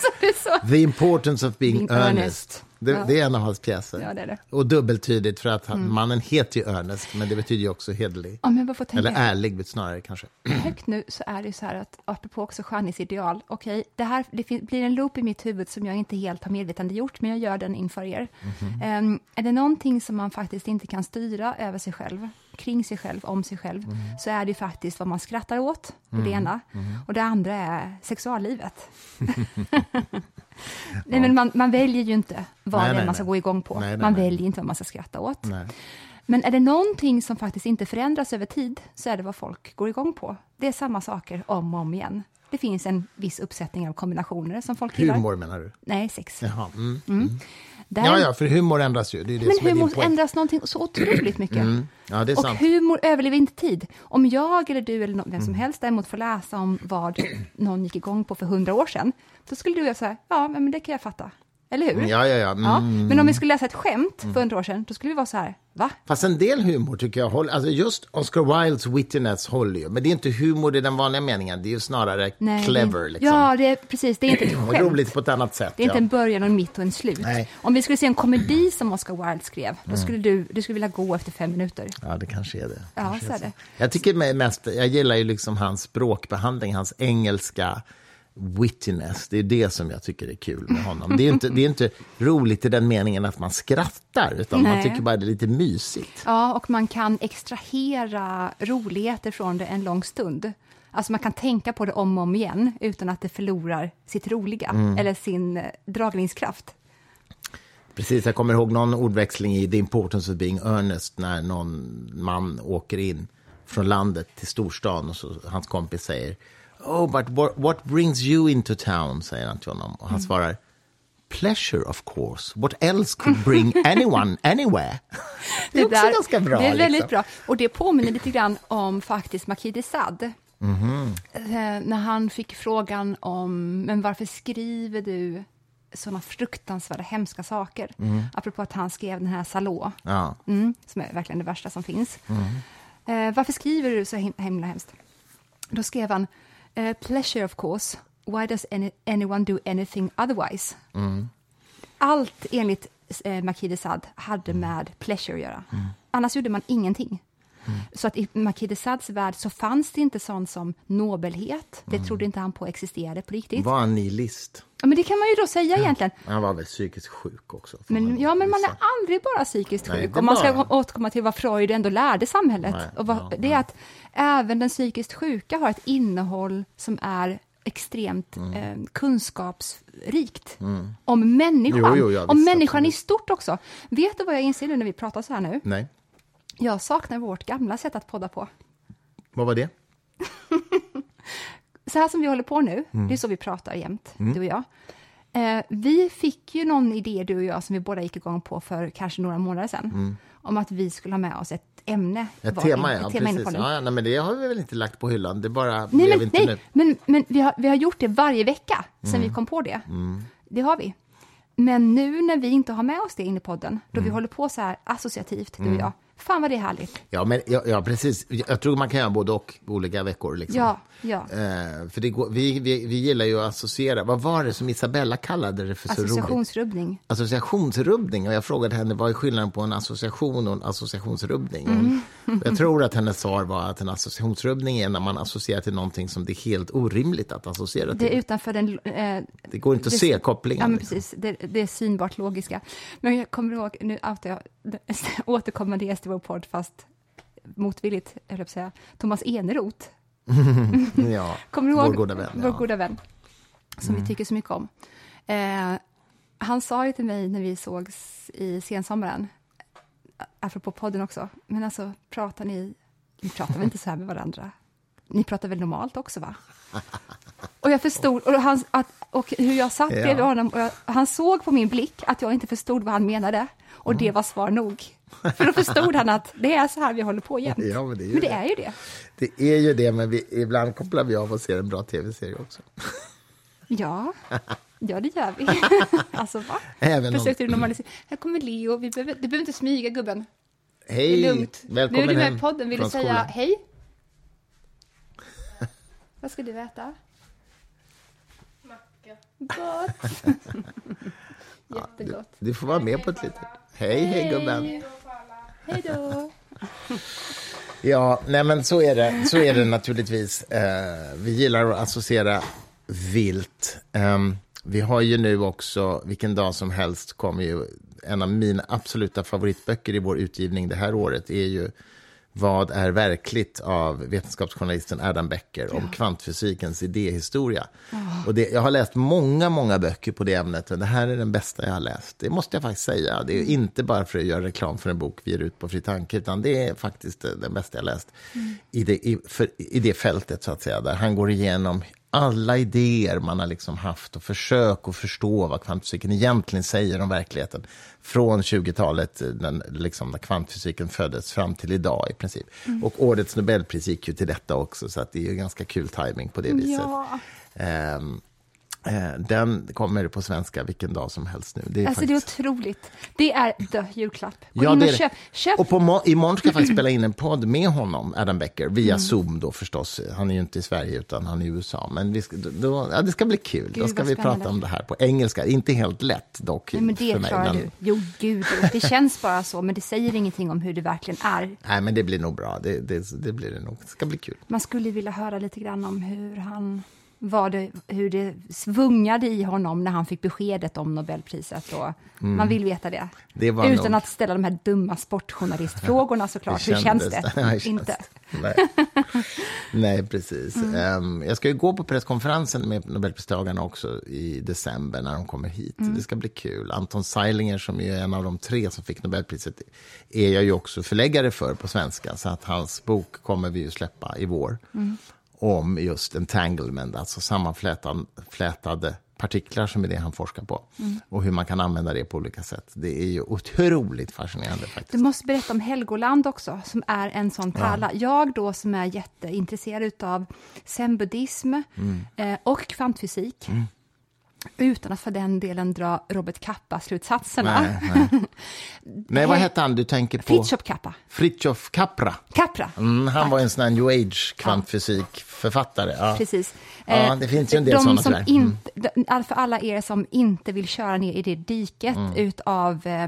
Så det är så. The importance of being, Being earnest. earnest. Det, Ja. det är en av hans pjäser. Ja, det är det. Och dubbeltydigt för att han, Mm. mannen heter ju Ernest, men det betyder ju också hederlig. Bara får tänka Eller ärlig snarare kanske. högt nu så är det ju så här att apropå också skönhetsideal, okej, det här det blir en loop i mitt huvud som jag inte helt har medvetandegjort, men jag gör den inför er. Mhm. Em, är det någonting som man faktiskt inte kan styra över sig själv, kring sig själv, om sig själv, Mhm. så är det faktiskt vad man skrattar åt, är det ena, och det andra är sexuallivet. Nej, men man, man väljer ju inte vad Nej, det nej, man ska nej. gå igång på. Man väljer inte vad man ska skratta åt. Men är det någonting som faktiskt inte förändras över tid så är det vad folk går igång på. Det är samma saker om och om igen. Det finns en viss uppsättning av kombinationer som folk gillar. Humor menar du? Nej, sex. Jaha. Mm. Där, Ja, ja, för humor ändras ju. Det är det men som är din humor ändras någonting så otroligt mycket. Mm. Ja, det är Och sant. humor överlever inte tid. Om jag eller du eller vem Mm. som helst däremot får läsa om vad någon gick igång på för hundra år sedan, då skulle du och jag säga, ja, men det kan jag fatta. Eller hur? Ja, ja, ja. Mm. Ja, Men om vi skulle läsa ett skämt för hundra år sedan, då skulle vi vara så här, va? Fast en del humor tycker jag håller. Alltså just Oscar Wildes wittiness håller ju. Men det är inte humor i den vanliga meningen. Det är ju snarare Nej, clever. Liksom. Ja, det är precis. Det är inte ett skämt. Roligt på ett annat sätt. Det är inte ja. en början och en mitt och en slut. Nej. Om vi skulle se en komedi som Oscar Wilde skrev, Mm. då skulle du, du skulle vilja gå efter fem minuter. Ja, det kanske är det. Ja, Kanske så är det. Jag tycker mest, jag gillar ju liksom hans språkbehandling, hans engelska wittiness. Det är det som jag tycker är kul med honom. Det är inte, det är inte roligt i den meningen att man skrattar, utan man Nej. tycker bara det är lite mysigt. Ja, och man kan extrahera roligheter från det en lång stund. Alltså man kan tänka på det om och om igen utan att det förlorar sitt roliga Mm. eller sin eh, dragningskraft. Precis, jag kommer ihåg någon ordväxling i The Importance of Being Earnest när någon man åker in från landet till storstan och så hans kompis säger Oh, but what, brings you into town? säger han till honom. Och han svarar Pleasure of course. What else could bring anyone anywhere? Det är också där- ganska bra. Det är väldigt liksom. bra. Och det påminner lite grann om faktiskt Marquis de Sade. Mhm. Eh, när han fick frågan om, men varför skriver du sådana fruktansvärda hemska saker? Apropå att han skrev den här Salå, Ja. mm, som är verkligen det värsta som finns. Eh, varför skriver du så him- himla hemskt? Då skrev han, eh, pleasure of course, why does any, anyone do anything otherwise? Allt enligt eh, Marquis de Sade hade med pleasure att göra. Annars gjorde man ingenting. Så att i Marquis de Sades värld så fanns det inte sånt som nobelhet. Det trodde inte han på existerade på riktigt. Var en nihilist. Ja, men det kan man ju då säga egentligen. Han var väl psykiskt sjuk också. Men, ja, men man är aldrig bara psykiskt Nej, sjuk. Om man ska bara- återkomma till vad Freud ändå lärde samhället. Nej, och vad, ja, det är att även den psykiskt sjuka har ett innehåll som är extremt Mm. eh, kunskapsrikt. Om människan. Jo, jo, ja, om människan i absolut. stort också. Vet du vad jag inser nu när vi pratar så här nu? Nej, Jag saknar vårt gamla sätt att podda på. vad var det? så här som vi håller på nu, Mm. det är så vi pratar jämt, du och jag. Eh, vi fick ju någon idé, du och jag, som vi båda gick igång på för kanske några månader sedan, om att vi skulle ha med oss ett ämne. Mm. Ett tema, in- ja. ett tema precis. Ja, nej, men det har vi väl inte lagt på hyllan. Det bara Nej, blev men, inte nej nu. men, men vi, har, vi har gjort det varje vecka Mm. vi kom på det. Det har vi. Men nu när vi inte har med oss det in i podden, då vi håller på så här associativt, du och jag, fan vad det är härligt. Ja, men, ja, ja, precis. Jag tror man kan göra både och olika veckor. Liksom. Ja, ja. Eh, för det går, vi, vi, vi gillar ju att associera. Vad var det som Isabella kallade det för så roligt? Associationsrubbning. Associationsrubbning. Och jag frågade henne vad är skillnaden på en association och en associationsrubbning. Mm. Och Jag tror att hennes svar var att en associationsrubbning är när man associerar till någonting som det är helt orimligt att associera till. Det är utanför den... Eh, Det går inte att det- se kopplingen. Ja, men liksom. precis. Det, det är synbart logiska. Men jag kommer ihåg, nu outar jag återkommande gäst i vår podd, fast motvilligt, höll jag på säga, Thomas Eneroth. Ja, Kommer du ihåg? vår goda vän. Vår Ja. Mm. goda vän, som vi tycker så mycket om. Eh, han sa ju till mig när vi sågs i sensommaren, apropå podden också, men alltså pratar ni, ni pratar väl inte så här med varandra? Ni pratar väl normalt också, va? Och jag förstod, och, han, att, och hur jag satt Ja. bredvid honom, och jag, han såg på min blick att jag inte förstod vad han menade, och Mm. det var svar nog. För då förstod han att det är så här vi håller på jämt. Ja, men det är ju men det det. är ju det. Det är ju det, men vi, ibland kopplar vi av och ser en bra tv-serie också. Ja, ja det gör vi. alltså va? Även om- Försökte du normalisera? Här kommer Leo, vi behöver, du behöver inte smyga gubben. Det Hej! är lugnt. Välkommen nu är du med i podden, vill du säga skolan. hej? Vad ska du äta? Gott. Jättegott. Du får vara med på ett litet... Hej, hej gubben! Hej då. Ja, nej men så är det, så är det naturligtvis. Eh, vi gillar att associera vilt. Ehm, vi har ju nu också, vilken dag som helst kommer ju en av mina absoluta favoritböcker i vår utgivning det här året är ju Vad är verkligt av vetenskapsjournalisten Adam Becker om kvantfysikens idéhistoria. Och det, jag har läst många, många böcker på det ämnet, men det här är den bästa jag har läst. Det måste jag faktiskt säga. Det är inte bara för att göra reklam för en bok vi ger ut på Fri Tanke, utan det är faktiskt eh, den bästa jag läst i, det, i, för, i det fältet, så att säga, där han går igenom alla idéer man har liksom haft och försök att förstå vad kvantfysiken egentligen säger om verkligheten. Från 20-talet, eh, den, liksom, när kvantfysiken föddes, fram till idag i princip. Och årets Nobelpris gick ju till detta också, så det är ju ganska kul timing på det viset. Ja. Ehm, eh, den kommer på svenska vilken dag som helst nu. Det är Alltså det är faktiskt... otroligt. Det är the julklapp. Gå Ja, in och köp. köp. Och på må- imorgon ska jag faktiskt spela in en podd med honom, Adam Becker, via Mm. Zoom då förstås. Han är ju inte i Sverige utan han är i USA. Men ska, då, ja, det ska bli kul. då Gud, ska vad vi prata om det här på engelska. Inte helt lätt dock Nej, men för det mig. klarar men, du. Jo, gud. Det känns bara så, men det säger ingenting om hur det verkligen är. Nej, men det blir nog bra. Det, det, det blir det nog. Det ska bli kul. Man skulle vilja höra lite grann om hur han var det, hur det svungade i honom när han fick beskedet om Nobelpriset. Och Man vill veta det. Mm. Det Utan nog- att ställa de här dumma sportjournalistfrågorna såklart. Hur, känns det? Hur känns Inte. det? Nej. Nej, precis. Mm. Ehm, jag ska ju gå på presskonferensen med Nobelpristagarna också i december när de kommer hit. Mm. Det ska bli kul. Anton Seilinger, som är en av de tre som fick Nobelpriset, är jag ju också förläggare för på svenska. Så att hans bok kommer vi ju släppa i vår. Mm. Om just entanglement, alltså sammanflätade partiklar som är det han forskar på. Mm. Och hur man kan använda det på olika sätt. Det är ju otroligt fascinerande faktiskt. Du måste berätta om Helgoland också, som är en sån pärla. Jag då som är jätteintresserad av zen-buddhism Mm. eh, och kvantfysik, utan att för den delen dra Robert Kappa-slutsatserna. Nej, nej. nej, vad hette han du tänker på? Fritiof Kappa. Fritjof Capra. Capra. Mm, han var en sån här new age kvantfysikförfattare. Ja. Precis. Ja, Eh, det finns ju en del de såna som tyvärr. inte, de- För alla er som inte vill köra ner i det diket utav... Eh,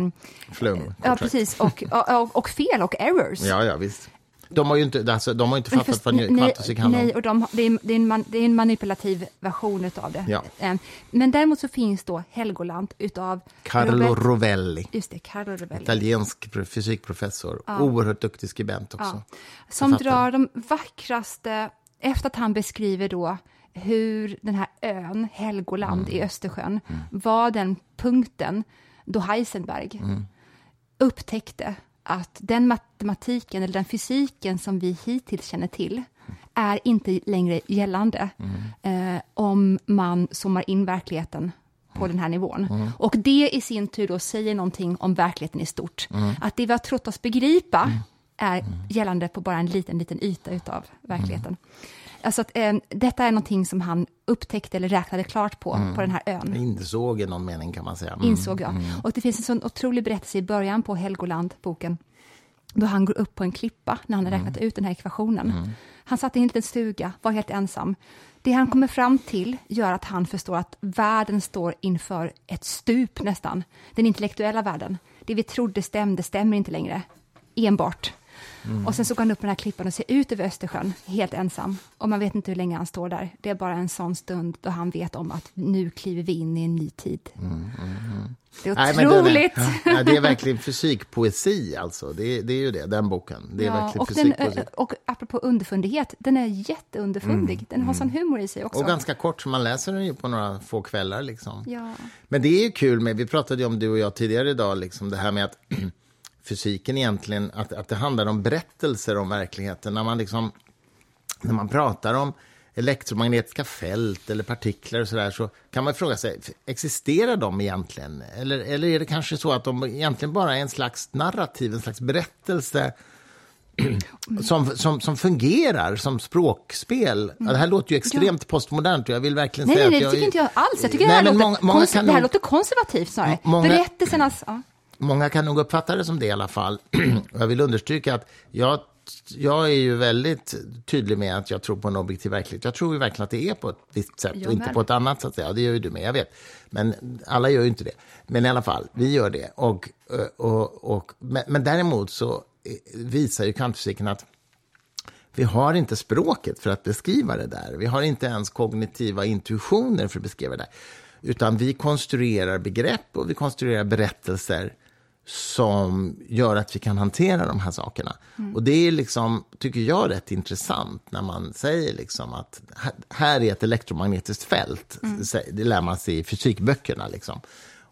Flum. ja, precis. Och, och, och fel och errors. Ja, ja, visst. De har ju inte, alltså, de har inte fattat fast- vad kvantfysik handlar Nej, om. och de, det, är, det, är en man, det är en manipulativ version av det. Ja. Eh, Men däremot så finns då Helgoland utav Carlo Robert- Rovelli, Just det, Carlo Rovelli. italiensk pr- fysikprofessor. Oerhört duktig skribent också. Ja. Som drar de vackraste, efter att han beskriver då hur den här ön, Helgoland Mm. i Östersjön, var den punkten då Heisenberg Mm. upptäckte att den matematiken eller den fysiken som vi hittills känner till är inte längre gällande Mm. eh, om man zoomar in verkligheten på den här nivån. Mm. Och det i sin tur då säger någonting om verkligheten i stort. Mm. Att det vi har trott oss begripa är gällande på bara en liten, liten yta utav verkligheten. Alltså att, eh, detta är någonting som han upptäckte eller räknade klart på, på den här ön. Insåg i någon mening kan man säga. Mm. Insåg jag. Och det finns en sån otrolig berättelse i början på Helgoland, boken, då han går upp på en klippa när han har räknat ut den här ekvationen. Han satt i en liten stuga, var helt ensam. Det han kommer fram till gör att han förstår att världen står inför ett stup nästan. Den intellektuella världen. Det vi trodde stämde stämmer inte längre. Enbart. Och sen så går han upp på den här klippan och ser ut över Östersjön, helt ensam. Och man vet inte hur länge han står där. Det är bara en sån stund då han vet om att nu kliver vi in i en ny tid. Det är Nej, men den otroligt! Är, ja, det är verkligen fysikpoesi, alltså. Det är, det är ju det, den boken. Det är Ja, verkligen och, den, fysikpoesi. ö, och apropå underfundighet, den är jätteunderfundig. Den har sån humor i sig också. Och ganska kort, så man läser den ju på några få kvällar. Liksom. Ja. Men det är ju kul med, vi pratade ju om du och jag tidigare idag, liksom det här med att fysiken egentligen, att, att det handlar om berättelser om verkligheten. När man, liksom, när man pratar om elektromagnetiska fält eller partiklar och sådär så kan man fråga sig, existerar de egentligen? Eller, eller är det kanske så att de egentligen bara är en slags narrativ, en slags berättelse som, som, som fungerar som språkspel. Ja, det här låter ju extremt postmodernt och jag vill verkligen Nej, säga nej, nej, det jag... tycker inte jag alls. Jag tycker Nej, det, här låter många- många det här låter konservativt snarare. Ja, många- Berättelsernas... Ja. Många kan nog uppfatta det som det i alla fall. Jag vill understryka att jag, jag är ju väldigt tydlig med att jag tror på en objektiv verklighet. Jag tror ju verkligen att det är på ett visst sätt Jag och inte på ett annat. Så att säga. Det gör ju du med, jag vet. Men alla gör ju inte det. Men i alla fall, vi gör det. Och, och, och, men, men däremot så visar ju kvantfysiken att vi har inte språket för att beskriva det där. Vi har inte ens kognitiva intuitioner för att beskriva det där. Utan vi konstruerar begrepp och vi konstruerar berättelser som gör att vi kan hantera de här sakerna. Och det är liksom, tycker jag, rätt intressant när man säger liksom att här- är ett elektromagnetiskt fält. Sä- Det lär man sig i fysikböckerna. Liksom.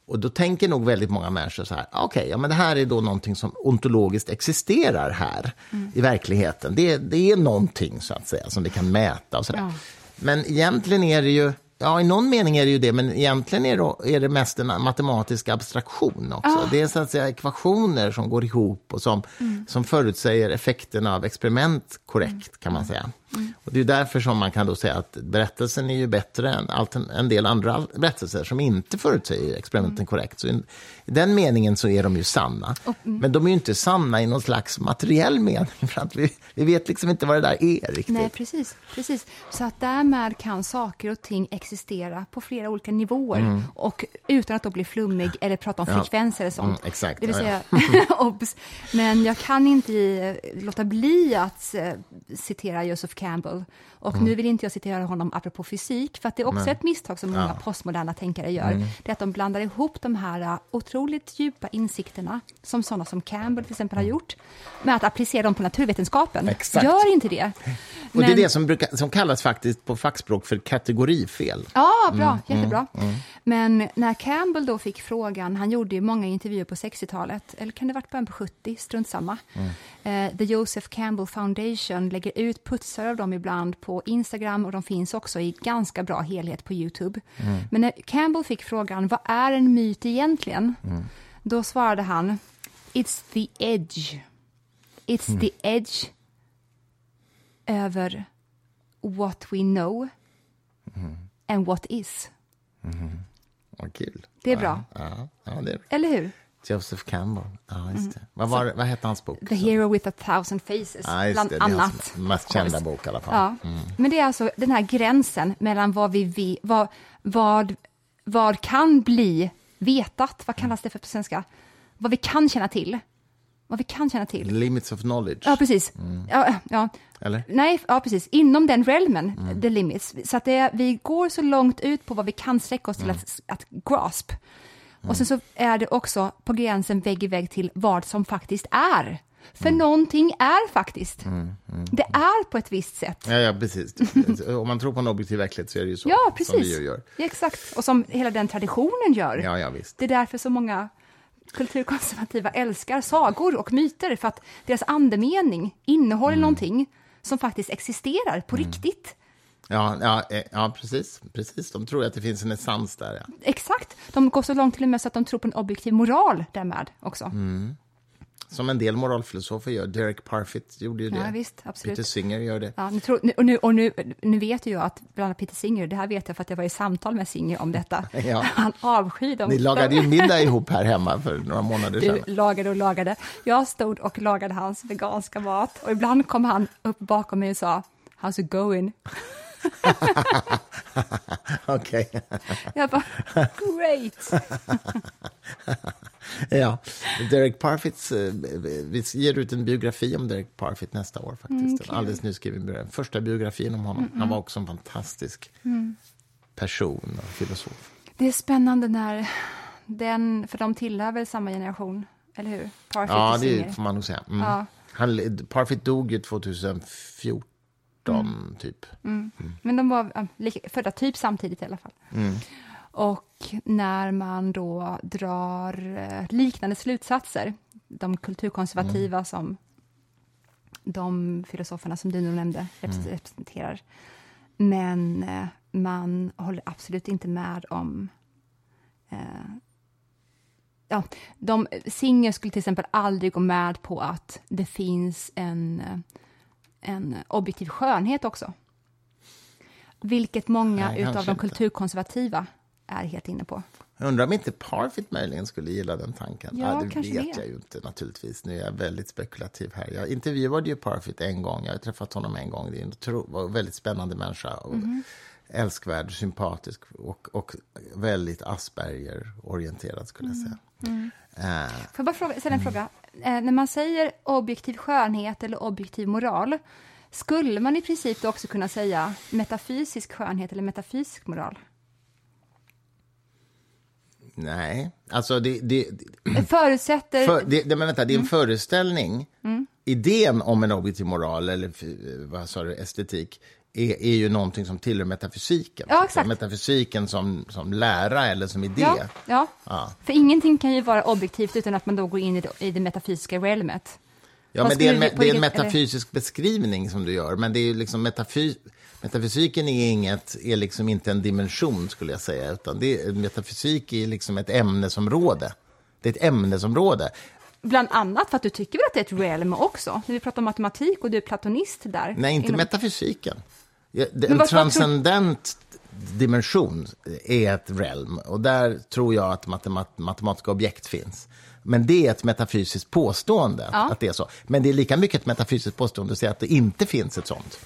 Och då tänker nog väldigt många människor så här, "Ah, okej, ja, men det här är då någonting som ontologiskt existerar här i verkligheten. Det, det är någonting så att säga som vi kan mäta och sådär. Ja. Men egentligen är det ju, ja i någon mening är det ju det, men egentligen är det, är det mest en matematisk abstraktion också. Det är så att säga ekvationer som går ihop och som, som förutsäger effekterna av experiment korrekt kan man säga. Och det är därför som man kan då säga att berättelsen är ju bättre än allt, en del andra berättelser som inte förutsäger experimenten korrekt. Så i, I den meningen så är de ju sanna. Men de är ju inte sanna i någon slags materiell mening, för att vi, vi vet liksom inte vad det där är riktigt. Nej, precis, precis. Så att därmed kan saker och ting existera på flera olika nivåer och utan att då bli flummig eller prata om Mm. Ja. frekvenser eller sånt. Mm, exakt, Det vill ja, säga, obs. Men jag kan inte låta bli att eh, citera Joseph Campbell. Och Mm. nu vill inte jag citera honom apropå fysik, för att det är också ett misstag som många postmoderna tänkare gör. Mm. Det är att de blandar ihop de här eh, otroligt djupa insikterna, som sådana som Campbell till exempel har gjort, med att applicera dem på naturvetenskapen. Mm. Exakt. Gör inte det. Och det är Men- det som, brukar, som kallas faktiskt på fackspråk för kategorifel. Ja, Mm, bra, jättebra. Men när Campbell då fick frågan, han gjorde ju många intervjuer på 60-talet, eller kan det ha varit början på 70, strunt samma. Eh, The Joseph Campbell Foundation lägger ut putsar av dem ibland på Instagram och de finns också i ganska bra helhet på Youtube. Men när Campbell fick frågan, vad är en myt egentligen? Då svarade han, It's the edge. It's the edge över what we know and what is. Vad kul. Det är bra. Ja, ja, det är Eller hur? Joseph Campbell. Ja, just det. Vad, var, vad hette hans bok? Mm. The Hero with a thousand faces, Ja, bland det. Det annat. mest kända bok i alla fall. Ja. Men det är alltså den här gränsen mellan vad vi, vi vad, vad, vad kan bli vetat, vad kallas det för på svenska? Vad vi kan känna till. Vad vi kan känna till. Limits of knowledge. Ja, precis. Ja, ja. Eller? Nej, ja, precis. Inom den realmen, the limits. Så att det, vi går så långt ut på vad vi kan sträcka oss till att, att grasp. Och sen så är det också på gränsen vägg i vägg till vad som faktiskt är. För någonting är faktiskt. Det är på ett visst sätt. Ja, ja, precis. Om man tror på en objektiv verklighet så är det ju så. Ja, Som precis. vi ju gör. Ja, exakt. Och som hela den traditionen gör. Ja, ja, visst. Det är därför så många kulturkonservativa älskar sagor och myter, för att deras andemening innehåller någonting som faktiskt existerar på riktigt. Ja, ja, eh, ja precis, precis. De tror att det finns en essens där. Ja. Exakt. De går så långt till och med så att de tror på en objektiv moral därmed också. som en del moralfilosofer gör. Derek Parfit gjorde ju det. Ja, visst, absolut. Peter Singer gör det. Ja, nu, tror, och nu, och nu, nu vet jag att bland annat Peter Singer, det här vet jag för att jag var i samtal med Singer om detta. Ja. Han avskyr dem. Ni lagade ju middag ihop här hemma för några månader Du sedan. lagade och lagade. Jag stod och lagade hans veganska mat och ibland kom han upp bakom mig och sa How's it going? Okej. Jag bara, great! Ja, Derek Parfits, eh, vi ger ut en biografi om Derek Parfit nästa år faktiskt. Mm, En alldeles nyskriven biografi. Första biografin om honom. Han var också en fantastisk Mm. person och filosof. Det är spännande när den, för de tillhör väl samma generation, eller hur? Parfit Ja, det Singer. får man nog säga. Mm. Ja. Han, Parfit dog ju 2014, Mm. typ. Men de var födda typ samtidigt i alla fall. Mm. Och när man då drar eh, liknande slutsatser, de kulturkonservativa Mm. som de filosoferna som du nu nämnde Mm. repres- representerar. Men eh, man håller absolut inte med om... Eh, ja, de, Singer skulle till exempel aldrig gå med på att det finns en, eh, en objektiv skönhet också. Vilket många Nej, utav de inte. kulturkonservativa är helt inne på. Jag undrar om inte Parfit möjligen skulle gilla den tanken. Ja, det kanske vet det. jag ju inte naturligtvis. Nu är jag väldigt spekulativ här. Jag intervjuade ju Parfit en gång. Jag har träffat honom en gång. Det är en väldigt spännande människa. Och Mhm. Älskvärd, sympatisk och, och väldigt Asperger-orienterad skulle jag säga. Mm. Eh, Får jag bara fråga, ställa en fråga? Eh, när man säger objektiv skönhet eller objektiv moral, skulle man i princip då också kunna säga metafysisk skönhet eller metafysisk moral? nej, alltså det, det, Det förutsätter... För, det, det, men vänta, Mm. det är en föreställning. Idén om en objektiv moral, eller f- vad sa du, estetik, är, är ju någonting som tillhör metafysiken. Ja, exakt. Metafysiken som, som lära eller som idé. ja, ja. Ja. för ingenting kan ju vara objektivt utan att man då går in i det, i det metafysiska realmet. Ja, Vad men det är, en, det är en vilket- eller- metafysisk beskrivning som du gör, men det är liksom metafy, metafysiken är, inget, är liksom inte en dimension, skulle jag säga, utan det metafysik är liksom ett ämnesområde. Det är ett ämnesområde. Bland annat för att du tycker väl att det är ett realm också? När vi pratar om matematik och du är platonist där. Nej, inte Inom- metafysiken. En vad- vad transcendent dimension är ett realm och där tror jag att matemat matematiska objekt finns. Men det är ett metafysiskt påstående Ja. att det är så. Men det är lika mycket ett metafysiskt påstående att säga att det inte finns ett sånt.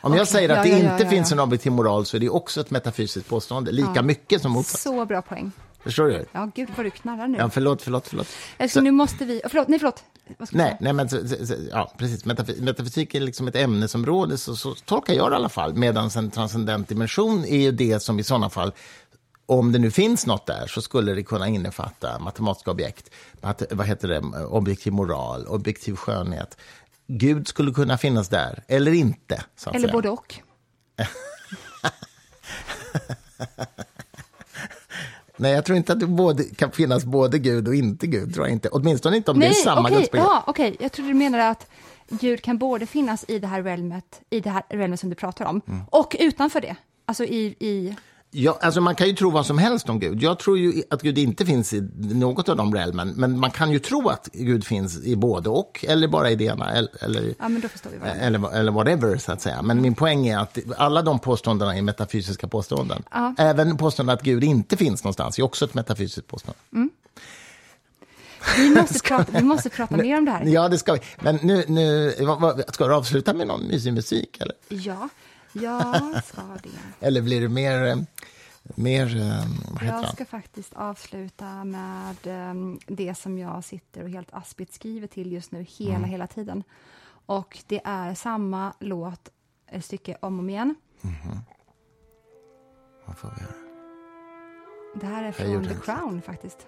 Om jag Okej, säger att ja, det ja, inte finns en objektiv moral så är det också ett metafysiskt påstående, lika mycket som motsats. Så bra poäng. Förstår du? Ja, gud vad du knarrar nu. Ja, förlåt, förlåt, förlåt. Alltså, nu måste vi... Förlåt, nej förlåt. Nej, nej men så, så, så, ja, precis. Metafy metafysik är liksom ett ämnesområde, så, så tolkar jag det i alla fall. Medan en transcendent dimension är ju det som i sådana fall, om det nu finns något där, så skulle det kunna innefatta matematiska objekt, vad heter det, objektiv moral, objektiv skönhet. Gud skulle kunna finnas där, eller inte. Så Eller säga. både och. Nej, jag tror inte att det både, kan finnas både Gud och inte Gud. Tror jag inte. Åtminstone inte om det är samma okej, gudsbegrepp. ja, okej. Jag trodde du menade att Gud kan både finnas i det här realmet, i det här realmet som du pratar om, Mm. och utanför det. Alltså i, i... Ja, alltså man kan ju tro vad som helst om Gud. Jag tror ju att Gud inte finns i något av de realmen, men man kan ju tro att Gud finns i både och, eller bara i det ena, eller, Ja, eller, eller whatever, så att säga. Men min poäng är att alla de påståendena är metafysiska påståenden. Ja. Även påståendet att Gud inte finns någonstans är också ett metafysiskt påstående. Vi måste prata, vi måste prata mer om det här. Ja, det ska vi. Men nu, nu ska du avsluta med någon mysig musik, eller? Ja, jag ska det. Eller blir det mer, eh, mer eh, vad heter Jag han? ska faktiskt avsluta med ehm, det som jag sitter och helt aspigt skriver till just nu, hela, Mm. hela tiden. Och det är samma låt, ett stycke om och om igen. Vad får vi göra? Det här är från The Crown faktiskt.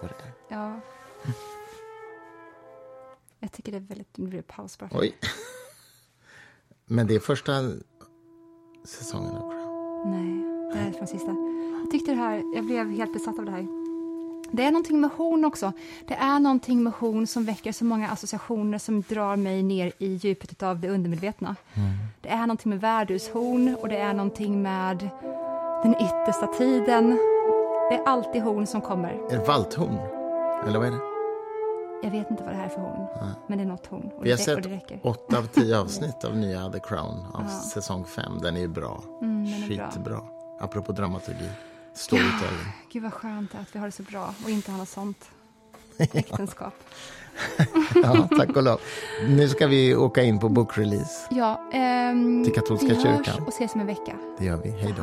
Går det där? Ja. Jag tycker det är väldigt... Nu blir det paus bara. Oj. Men det är första säsongen av Crown. Nej, det här är från sista. Jag tyckte det här, jag blev helt besatt av det här. Det är någonting med horn också. Det är någonting med horn som väcker så många associationer som drar mig ner i djupet av det undermedvetna. Det är någonting med värdushorn och det är någonting med den yttersta tiden. Det är alltid horn som kommer. Är det valthorn? Eller vad är det? Jag vet inte vad det här är för horn, men det är något horn. Och Vi har det, det sett räcker. åtta av tio avsnitt av nya The Crown av säsong fem. Den är ju bra. Mm, den är bra. Skitbra. Apropå dramaturgi. Storytelling. Gud vad skönt att vi har det så bra och inte har något sånt äktenskap. Ja, tack och lov. Nu ska vi åka in på bokrelease. Ja, ehm, Till katolska vi hörs kyrkan. och ses om en vecka. Det gör vi. Hej då.